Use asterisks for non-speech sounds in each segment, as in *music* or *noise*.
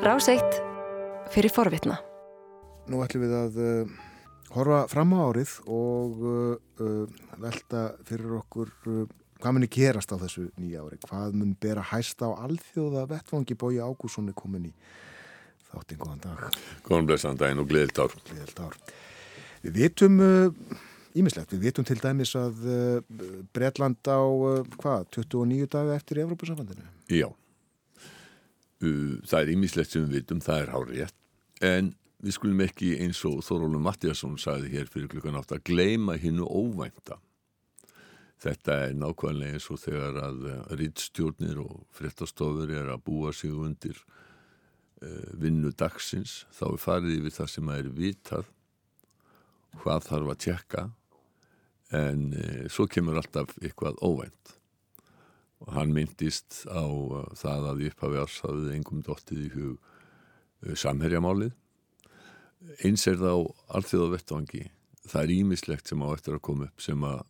Ráseitt fyrir forvitna. Nú ætlum við að uh, horfa fram á árið og uh, uh, velta fyrir okkur hvað muni gerast á þessu nýja ári. Hvað mun bera hæsta á alþjóða vettfangi bói Ágússoni komin í þáttinn. Góðan dag. Góðan blessan daginn og gleðilt ár. Gleðilt ár. Við vitum ímislegt. Við vitum til dæmis að Breitland á hvað, 29 daga eftir Evrópussafandinu? Já. Það er ímislegt sem við vitum, það er hárið. En við skulum ekki eins og Þorólum Mattiasson sagði hér fyrir klukkan átt að gleima hinnu óvænta. Þetta er nákvæmlega eins og þegar að rittstjórnir og fréttastofur er að búa sig undir uh, vinnu dagsins þá er farið yfir það sem að er vitað hvað þarf að tjekka en svo kemur alltaf eitthvað óvænt og hann myndist á uh, það að upphafi ásháðið engum dottið í hug uh, samherjamálið. Eins er það á allþjóða vettvangi. Það er ímislegt sem á eftir að koma upp sem að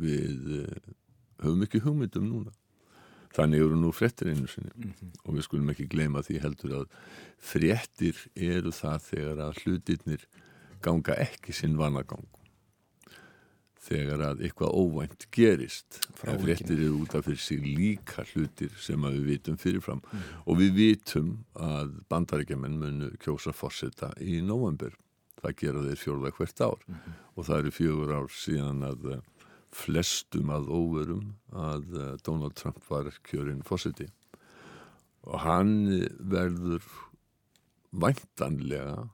við uh, höfum ekki hugmyndum núna. Þannig eru nú frettir einu sinni mm -hmm. og við skulum ekki gleyma því heldur að frettir eru það þegar að hlutirnir ganga ekki sinn vanagang þegar að eitthvað óvænt gerist. Ef fréttir eru út af fyrir sig líka hlutir sem við vitum fyrirfram. Mm. og við vitum að bandaríkjaman munu kjósa fórseta í november það gera þeir fjórða hvert ár. Mm -hmm. og það eru fjögur ár síðan að eh, flestum að óverum að eh, Donald Trump var kjörinn fórseti og hann verður væntanlega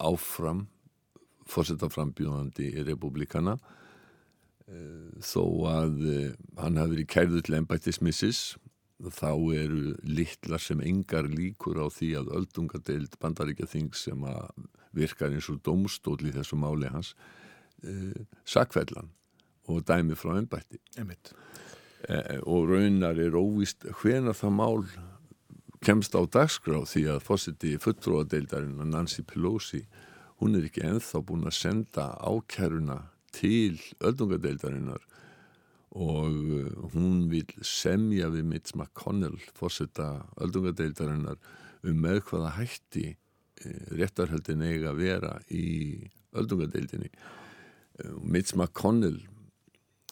áfram fórsetaframbjóðandi í republikana Eh, þó að eh, hann hafi verið kærðu til ennbættismissis þá eru litlar sem engar líkur á því að öldungadeild bandaríkja þing sem að virkar eins og domstól í þessu máli hans eh, sakvellan og dæmi frá ennbætti eh, og raunar er óvist hvena það mál kemst á dagskrá því að fósiti fulltróadeildarinn Nancy Pelosi hún er ekki enþá búin að senda ákæruna til öldungadeildarinnar og uh, hún vil semja við Mitch McConnell fórsetta öldungadeildarinnar um með hvaða hætti uh, réttarhöldin eiga að vera í öldungadeildinni. Uh, Mitch McConnell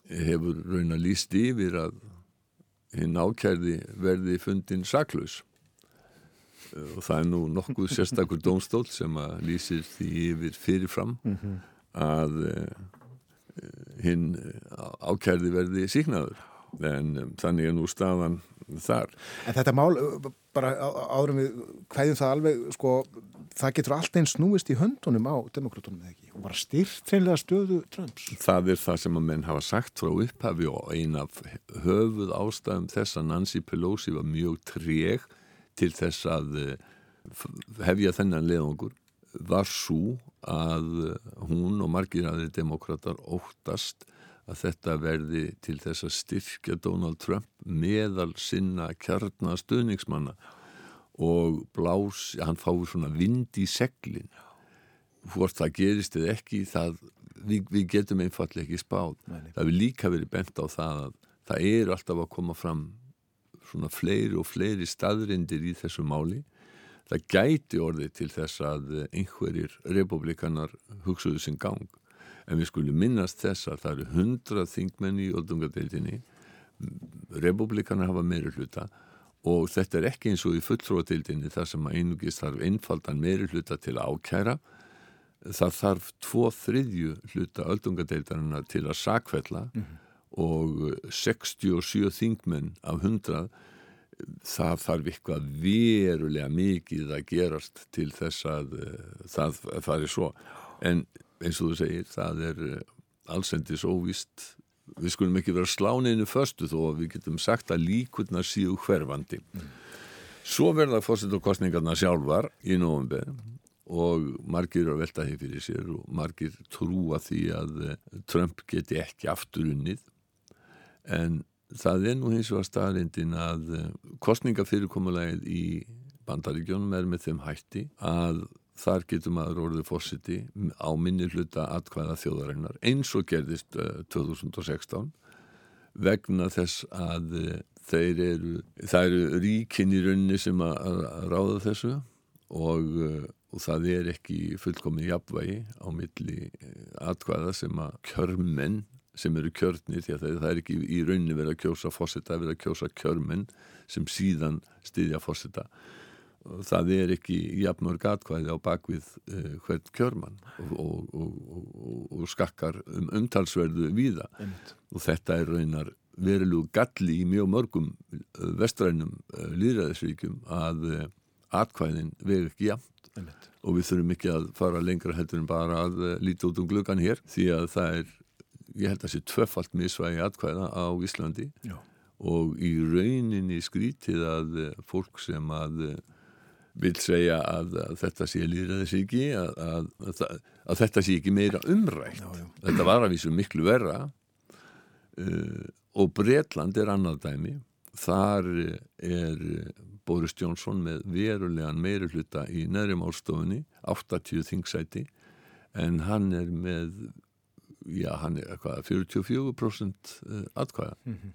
hefur raun að líst yfir að hinn ákærði verði fundin saklaus og það er nú nokkuð sérstakur dómstól sem að lýsir því yfir fyrirfram mm -hmm. að hinn ákærði verði síknaður en um, þannig er nú staðan þar. En þetta mál bara árum við hvaðum það alveg sko, það getur allt einn snúist í höndunum á demokratunum eða ekki og bara styrt hreinlega stöðu Trumps. Það er það sem að menn hafa sagt frá upphafi og eina höfuð ástæðum þess að Nancy Pelosi var mjög treg til þess að hefja þennan leðangur var svo að hún og margir aðri demokrater óttast að þetta verði til þess að styrkja Donald Trump meðal sinna kjarnastöðningsmanna og blás, hann fái svona vind í seglin hvort það gerist eða ekki það, við, við getum einfallega ekki spáð Nei. það vil líka verið bent á það að það er alltaf að koma fram svona fleiri og fleiri staðrindir í þessu máli. Það gæti orðið til þess að einhverjir republikanar hugsuðu sin gang. En við skulum minnast þess að það eru hundrað þingmenn í öldungadeildinni. Republikanar hafa meiri hluta og þetta er ekki eins og í fulltróadeildinni þar sem að einugist þarf einfaldan meiri hluta til að ákæra. Það þarf tvo þriðju hluta öldungadeildarinnar til að sakfella. Mm -hmm. Og 67 þingmenn af hundrað það þarf eitthvað verulega mikið að gerast til þess að uh, það fari svo. En eins og þú segir það er uh, allsendis óvist við skulum ekki vera sláninu förstu þó að við getum sagt að líkurna síu hverfandi. Mm. svo verða fórsettarkostningarna sjálfar í november og margir eru að velta því fyrir sér og margir trúa því að uh, Trump geti ekki aftur unnið en það er nú hins vegar staðrindin að eh, kostningafyrirkomulegið í bandaríkjónum er með þeim hætti að þar getur maður orðið fórsiti á minni hluta atkvæða þjóðarinnar eins og gerðist uh, eh, 2016 vegna þess að uh, þeir eru, það eru ríkin í rauninni sem að, ráða þessu og, og það er ekki fullkomin jafnvægi á milli atkvæða sem að kjörmenn sem eru kjörnir því að það, er ekki í rauninni verið að kjósa fósita, verið að kjósa kjörmenn sem síðan styðja fósita það er ekki jafnmörg atkvæði á bakvið uh, hvern kjörmann og, og, og, og skakkar um umtalsverðu víða Einmitt. og þetta er raunar verulegu galli í mjög mörgum uh, vestrænum uh, líðræðisvíkjum að uh, atkvæðin vegi ekki jafnt Einmitt. og við þurfum ekki að fara lengra heldur en bara að líta út um gluggan hér því að það er, ég held að sé tvöfalt misvægi atkvæða á Íslandi Já. og í rauninni skrítið að uh, fólk sem að uh, vil segja að, að þetta sé líðræðisvíki að, að, að, að þetta sé ekki meira umrætt Já, já. þetta var að vísu miklu verra uh, og Bretland er annað dæmi þar eh, er eh, Boris Johnson með verulegan meiri hluta í neðri málstofunni 80 þingsæti en hann er með já, hann er eitthvað 44% atkvæða Mhm.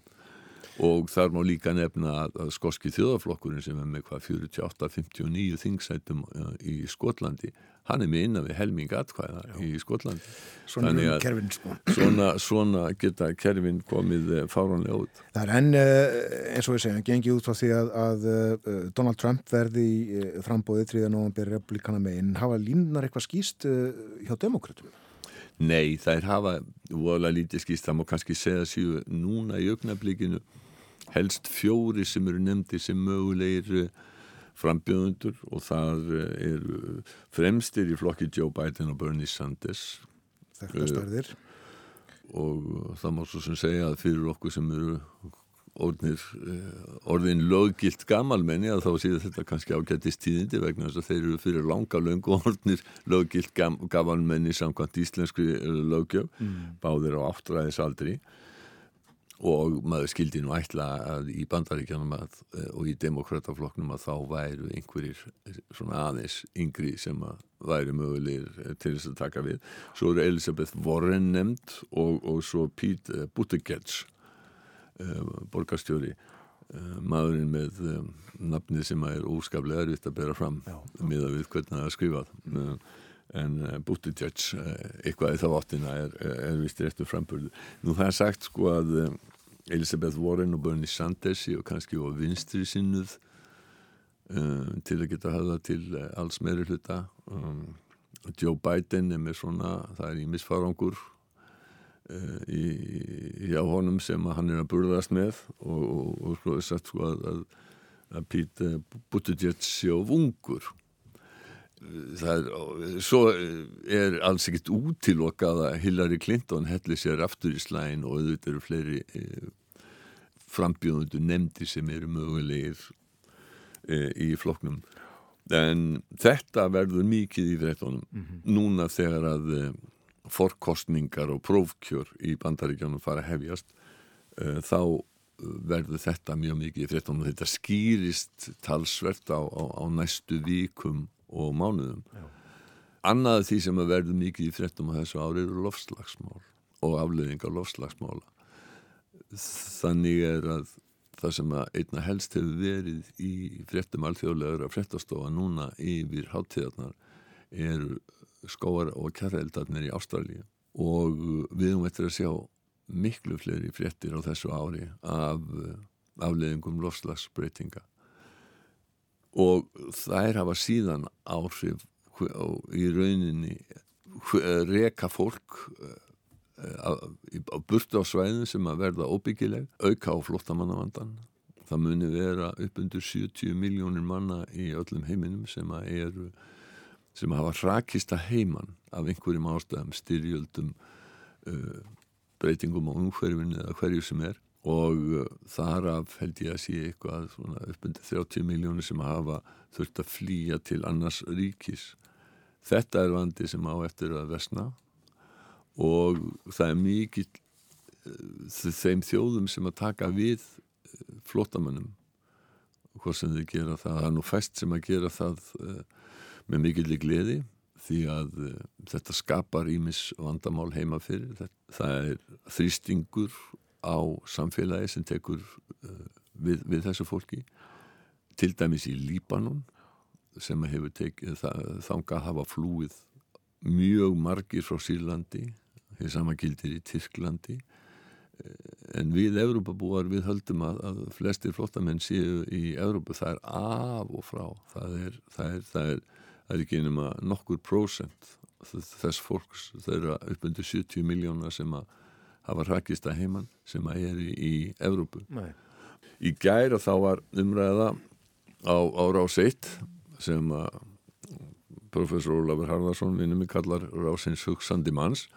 og þar má líka nefna að, að skoski þjóðaflokkurinn sem er með hvað 48-59 þingsætum uh, í Skotlandi hann er með innan við helming atkvæða í Skotlandi Svona að- kerfin sko. svona, svona geta kerfin komið eh, fáránlega út Það er enn, eins og við segjum, gengið út frá því að, að Donald Trump verði í uh, frambóði 3. november republikana megin. Hafa línunar eitthvað skýst hjá demokratum? Nei, þær hafa voðalega lítið skýst, það má kannski segja síðu núna í augnablikinu helst fjóri sem eru nefndi sem mögulegir eh, frambjöðundur og það eh, eru fremstir í flokki Joe Biden og Bernie Sanders Þekktastarðir. og það má svo sem segja að fyrir okkur sem eru orðnir, eh, orðin löggilt gamalmenni að þá séu þetta kannski ágættist tíðindi vegna þess að þeir eru fyrir langa löngu *laughs* orðnir löggilt gam, gamalmenni samkvæmt íslenskri eh, löggjöf Mm. báðir á áttræðisaldri og maður skildi nú ætla að í bandaríkjanum að, eh, og í demokrataflokknum að þá væru einhverjir svona aðeins yngri sem að væri mögulegir til þess að taka við. Svo eru Elisabeth Warren nefnd og, og svo Pete Buttigieg borgarstjóri uh, maðurinn með um, nafnið sem er óskaplega erfitt að bera fram Já. miða við hvernig það er skrifað uh, en Buttigieg eitthvað í þá áttina er, er vist réttur framburðu. Nú það er sagt sko að Elisabeth Warren og Bernie Sanders og kannski og vinstri sinnuð um, til að geta hafa til alls meiri hluta um, Joe Biden er með svona, það er í misfarangur uh, í, hjá honum sem hann er að burðast með og, og, og sko er sagt sko að, að, að Pete Buttigieg sé of ungur. Það er, svo er alls ekkit útilokað að Hillary Clinton helli sér aftur í slægin og auðvitað eru fleiri e, frambjóðundu nefndi sem eru mögulegir e, í flokknum. En þetta verður mikið í fréttunum núna þegar að forkostningar og prófkjör í bandaríkjónum fara að hefjast e, þá verður þetta mjög mikið í fréttunum þetta skýrist talsvert á, á, á næstu vikum og mánuðum Já. annað því sem verður mikið í fréttum á þessu ári eru lofslagsmál og afleðingar lofslagsmála þannig er að það sem að einna helst hefur verið í fréttum alþjóðlegur að fréttastofa núna yfir hátíðarnar eru skóar og kjæreldarnir í Ástralíu. Og við höfum eftir að sjá miklu fleiri fréttir á þessu ári af afleðingum lofslagsbreytinga og þær hafa síðan áhrif í rauninni hve- reka fólk eh, á á burtu á svæðin sem að verða óbyggileg, auka á flottamannavandan það muni vera upp undir 70 miljónir manna í öllum heiminum sem að eru sem hafa rakist að heiman af einhverjum ástæðum, styrjöldum uh, breytingum á umhverfinu eða hverju sem er. Og uh, þar af held ég að sé eitthvað svona upp undir 30 miljónir sem hafa þurft að flýja til annars ríkis. Þetta er vandi sem á eftir að vesna og það er mikið þeim þjóðum sem að taka við flótamönnum hvað sem þau gera það það er nú fæst sem að gera það uh, með mikillig gleði því að uh, þetta skapar ímis vandamál heima fyrir. Það, það er þrýstingur á samfélagi sem tekur uh, við, við þessu fólki. Til dæmis í Líbanon sem hefur tekið þanga að hafa flúið mjög margir frá Sýrlandi. Því sama gildir í Tyrklandi. En við Evrópabúar við höldum að, að flestir flottamenn séu í Evrópu, það er af og frá. Það er, það er, það er, það er ekki einum að nokkur prósent þess fólks, þeirra uppundir 70 miljónar sem að hafa rakist að heimann sem að er í, í Evrópu Nei. í gæra þá var umræða á, á rás 1 sem að professor Ólafur Harðarsson vinnum við kallar rásins hugsandi manns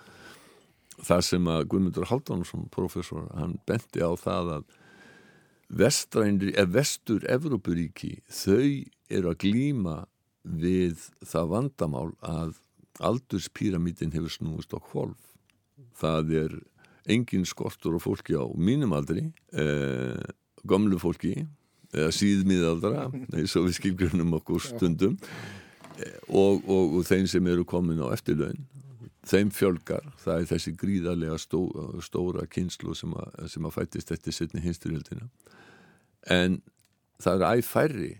það sem að Guðmundur Haldánsson professor, hann benti á það að vestrænri, eða vestur Evrópuríki, þau eru að glýma við það vandamál að aldurspíramítin hefur snúist á kvolf. Það er engin skortur og fólki á mínum aldri, eh, gamlu fólki, eða síðmiðaldra, *laughs* eins og við skilgjörnum okkur stundum, eh, og, og, og þeim sem eru komin á eftirlaun þeim fjölgar, það er þessi gríðarlega stó, stóra kynslu sem að, sem að fættist eftir setni hinsturjöldina en það er æg færri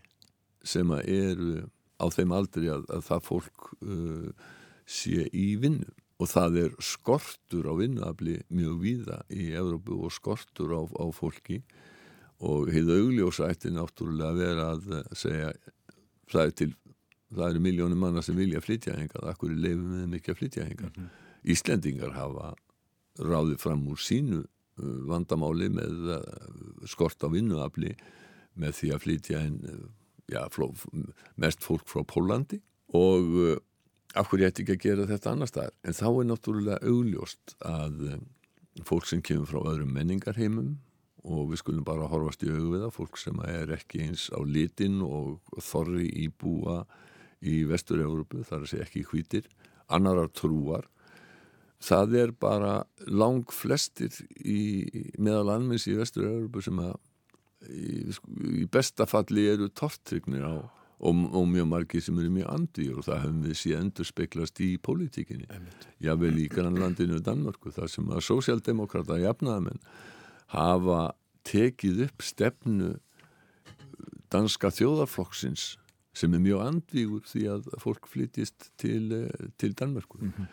sem að eru á þeim aldri að, að það fólk uh, sé í vinnu. Og það er skortur á vinnuafli mjög víða í Evrópu og skortur á, á fólki. Og hefur augljósa ætti náttúrulega að vera að segja það er til það eru miljónum manna sem vilja flytja hengar akkur er leifum við mikið að flytja hengar mm -hmm. Íslendingar hafa ráðið fram úr sínu uh, vandamáli með uh, skort á vinnuafli með því að flytja uh, já, fló, mest fólk frá Pólandi og akkur ég ætti ekki að gera þetta annar staðar en þá er náttúrulega augljóst að fólk sem kemur frá öðrum menningarheimum og við skulum bara horfast í augu við það fólk sem er ekki eins á litin og þorri í búa í vestur-Európu, þar að segja ekki hvítir, annarar trúar. Það er bara lang flestir í, meðal almenns í vestur-Európu sem að í, í besta falli eru tortrygnir á og, og mjög margir sem eru mjög andvíur og það hefum við síðan endur speklast í pólitíkinni. Jável í Grannlandinu Danmörku þar sem að sósjaldemokrata jafnaðamenn hafa tekið upp stefnu danska þjóðarflokksins sem er mjög andvígur því að fólk flytist til, eh, til Danmörkur. Mm -hmm.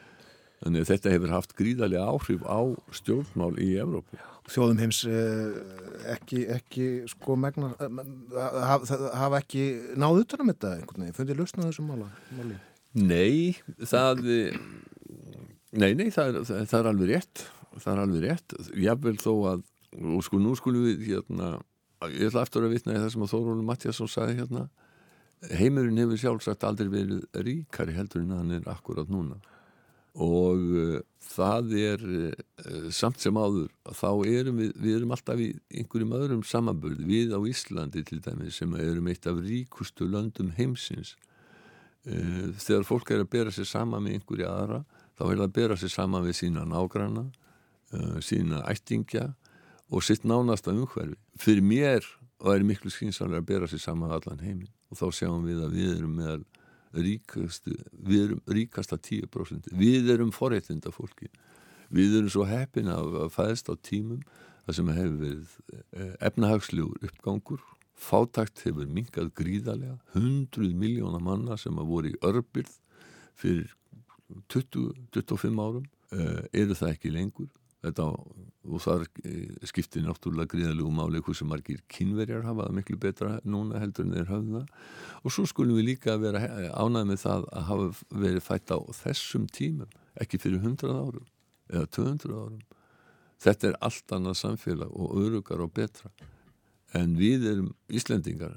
Þannig að þetta hefur haft gríðarlega áhrif á stjórnmál í Evrópu. Þjóðum heims eh, ekki, ekki sko megnar, eh, hafa haf ekki náðu utan um þetta einhvern veginn, fundið lausna þessum máli? Nei, það nei, nei, það er, það er alveg rétt. Það er alveg rétt, jável þó að og sko nú skulum við hérna, ég ætla aftur að vitna í það sem að Þórólur Mattiasson sagði hérna. Heimurinn hefur sjálfsagt aldrei verið ríkari heldur en hann er akkurat núna og uh, það er uh, samt sem áður þá erum við, við erum alltaf í einhverjum öðrum samanbörð, við á Íslandi til dæmis sem erum eitt af ríkustu löndum heimsins uh, þegar fólk er að bera sér sama með einhverja aðra, þá er það að bera sér sama við sína nágrana sína ættingja og sitt nánasta umhverfi. Fyrir mér væri miklu skynsamlega að bera sér sama allan heiminn og þá sjáum við að við erum meðal ríkastu, við erum ríkasta 10% við erum forreitinda fólki við erum svo heppin að fæðast á tímum það sem hefur verið eh, efnahagslegur uppgangur. Fátakt hefur mingað gríðarlega. 100 miljóna manna sem að voru í örbyrð fyrir 20-25 árum eh, eru það ekki lengur þetta og þar eh, skiptir náttúrulega gríðalegu máli hversu margir kynverjar hafa miklu betra núna heldur en þeir hafða og svo skulum við líka vera ánæg með það að hafa verið fætt á þessum tímum, ekki fyrir 100 árum eða 200 árum. Þetta er allt annað samfélag og örugar og betra. En við erum Íslendingar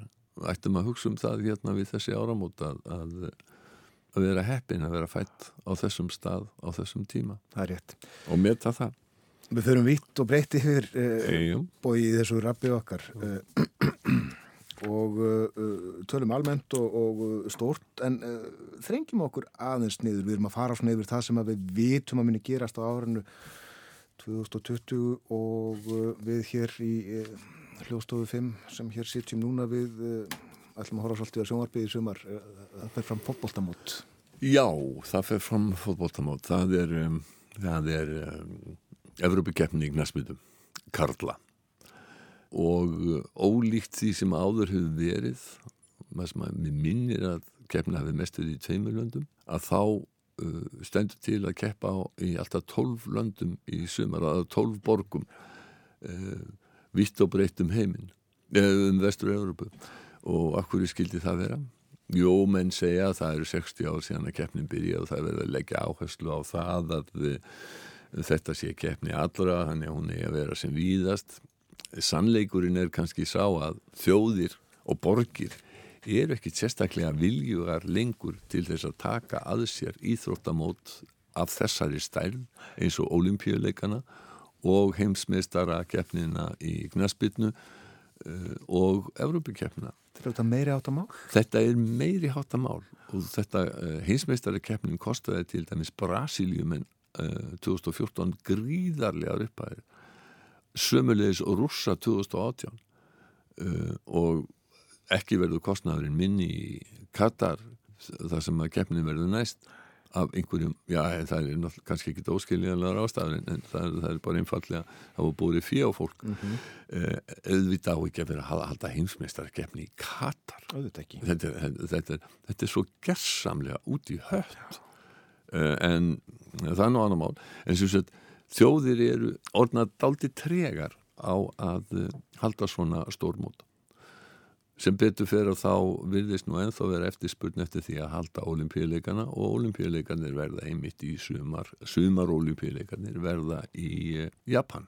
ættum að hugsa um það hérna við þessi áramóta að, að vera heppin að vera fætt á þessum stað á þessum tíma. Og meta það Við förum vitt og breytti yfir uh, bóið í þessu rappi okkar uh, *clears throat* og uh, tölum almennt og, og stórt en þrengjum okkur aðeins niður. Við erum að fara svona yfir það sem við vitum að minni gerast á árinu 2020 og við hér í hljóðstofu 5 sem hér sitjum núna við ætlum að horfa svolítið á sjónvarpið í sumar. Það fer fram fótbóltamót. Já, það fer fram fótbóltamót. Það er, um, það er um, Evrópikeppni í knæsmitum, Karla. Og ólíkt því sem áður hefur verið maður sem að mér minnir að keppna hefur mest við í tveimur löndum að þá uh, stendur til að keppa á, í alltaf tólf löndum í sumar, að tólf borgum uh, vitt og breytt um heiminn um vestur-Európu og akkur skildi það vera? Jó, menn segja að það eru 60 ár síðan að keppnin byrja og það verður að leggja áherslu á það að við, þetta sé keppni allra, þannig að hún er að vera sem víðast. Sannleikurinn er kannski sá að þjóðir og borgir eru ekki sérstaklega viljugar lengur til þess að taka að sér íþróttamót af þessari stærn eins og olimpíuleikana og heimsmeistara keppnina í Gnaspitnu uh, og Evrópikeppnina. Þetta þetta meiri áttamál? Þetta er meiri áttamál og þetta uh, heimsmeistara keppnin kostiði til dæmis Brasílium en uh, 2014 gríðarlega upphæðir. Sömulegis og rússa 2018 og ekki verður kostnæðurinn minni í Katar þar sem að keppnin verður næst af einhverjum, já það er kannski ekki óskiljanlegar ástæður en það, það er bara einfallega, það voru búið fyrir á fólk. Mm -hmm. uh, auðvitað á ekki að vera að halda heimsmeistarkefni í Katar. Þetta er, þetta, þetta, þetta er svo gerðsamlega út í hött. Uh, en það er nú annar mál. En sem sagt þjóðir eru orðnað daldi tregar á að uh, halda svona stórmóta sem betur fyrir að þá virðist nú enþá vera eftirspurn eftir því að halda olimpíuleikana og olimpíuleikanir verða einmitt í sumar, sumar olimpíuleikanir verða í Japan.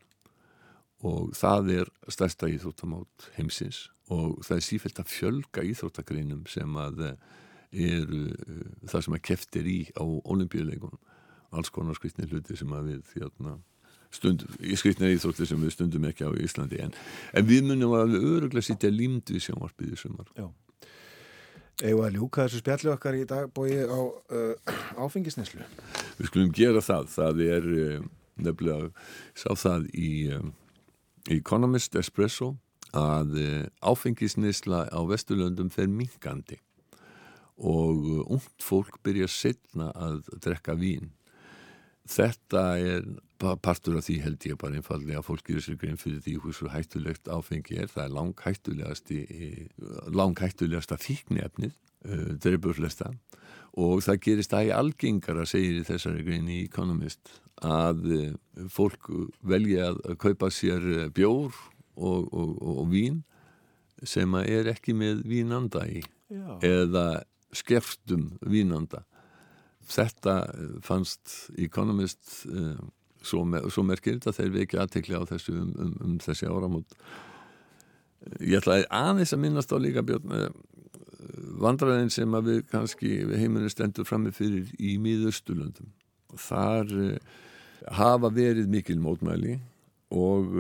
Og það er stærsta íþróttamót heimsins og það er sífælt að fjölga íþróttagreinum sem að eru það sem að keftir í á olimpíuleikunum alls konar skritni hluti sem að við þérna stund, í skrifna íþrótti sem við stundum ekki á Íslandi en, en við munum að öruglega sitja límd við sjónvarpið í sumar. Eða að ljúka þessu spjallu okkar í dag bói á uh, áfengisneslu Við skulum gera það. Það er uh, nefnilega sá það í um, Economist Espresso að uh, áfengisnesla á Vesturlöndum fer minkandi og ungt fólk byrja setna að drekka vín. Þetta er partur af því held ég bara einfallega að fólk gerir sér grein fyrir því hversu hættulegt áfengi er. Það er langhættulegasti langhættulegasta fíknefnið uh, dreifurlesta og það gerist það í algengara segir í þessari grein í Economist að uh, fólk velja að kaupa sér uh, bjór og, og, og, og vín sem er ekki með vínanda í. Já. eða skerftum vínanda. Þetta eh, fannst Economist uh, svo, svo merkilegt að þeir vekja aðtekli á þessu um, um, um þessi áramót. Ég ætlaði aðeins að minnast á líka björn uh, vandræðin sem að við kannski heiminu stendur frammi fyrir í miðaustulöndum þar hafa verið mikil mótmæli og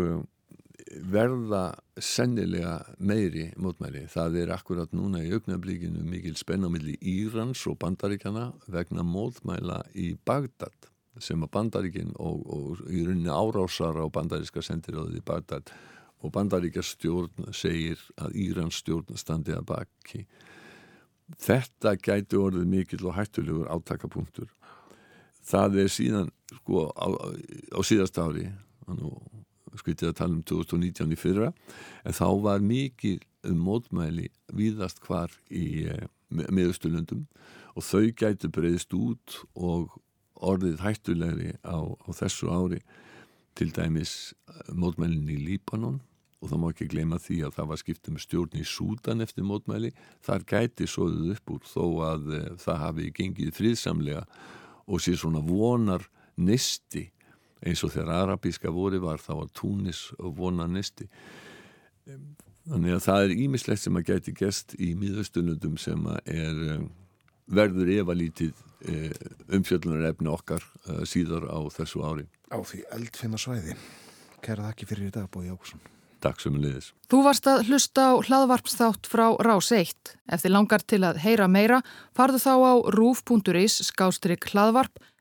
verða sennilega meiri mótmæli. Það er akkurat núna í augnablíkinu mikil spennamilli Írans og bandaríkjana vegna mótmæla í Bagdad sem að bandaríkin og, og í rauninni árásar á bandaríska sendiráðið í Bagdad og bandaríkja stjórn segir að Írans stjórn standi að baki. Þetta gæti orðið mikil og hættulegur átakapunktur. Það er síðan sko á, á síðast ári og skvitið að tala um 2019 í fyrra en þá var mikið um mótmæli víðast hvar í eh, meðustulundum og þau gætu breyðist út og orðið hættulegri á, á þessu ári til dæmis eh, mótmælinn í Líbanon. Og það má ekki gleyma því að það var skiptið með stjórn í Súdan eftir mótmæli. Þar gæti svoðuð upp úr þó að e, það hafi gengið fríðsamlega og sé svona vonar nisti eins og þegar arabíska voru var þá var túnis og vona nisti þannig að það er ímislegt sem að geti gest í miðaustunundum sem að er um, verður efalítið eh, umfjöldunar efni okkar uh, síðar á þessu ári. Á því eldfinna svæði. Kæra þakki fyrir í dag Bói Ákusson Takk sem liðis Þú varst að hlusta á hlaðvarpsþátt frá Rás 1 Ef þið langar til að heyra meira farðu þá á rúf.is skástrygg hlaðvarp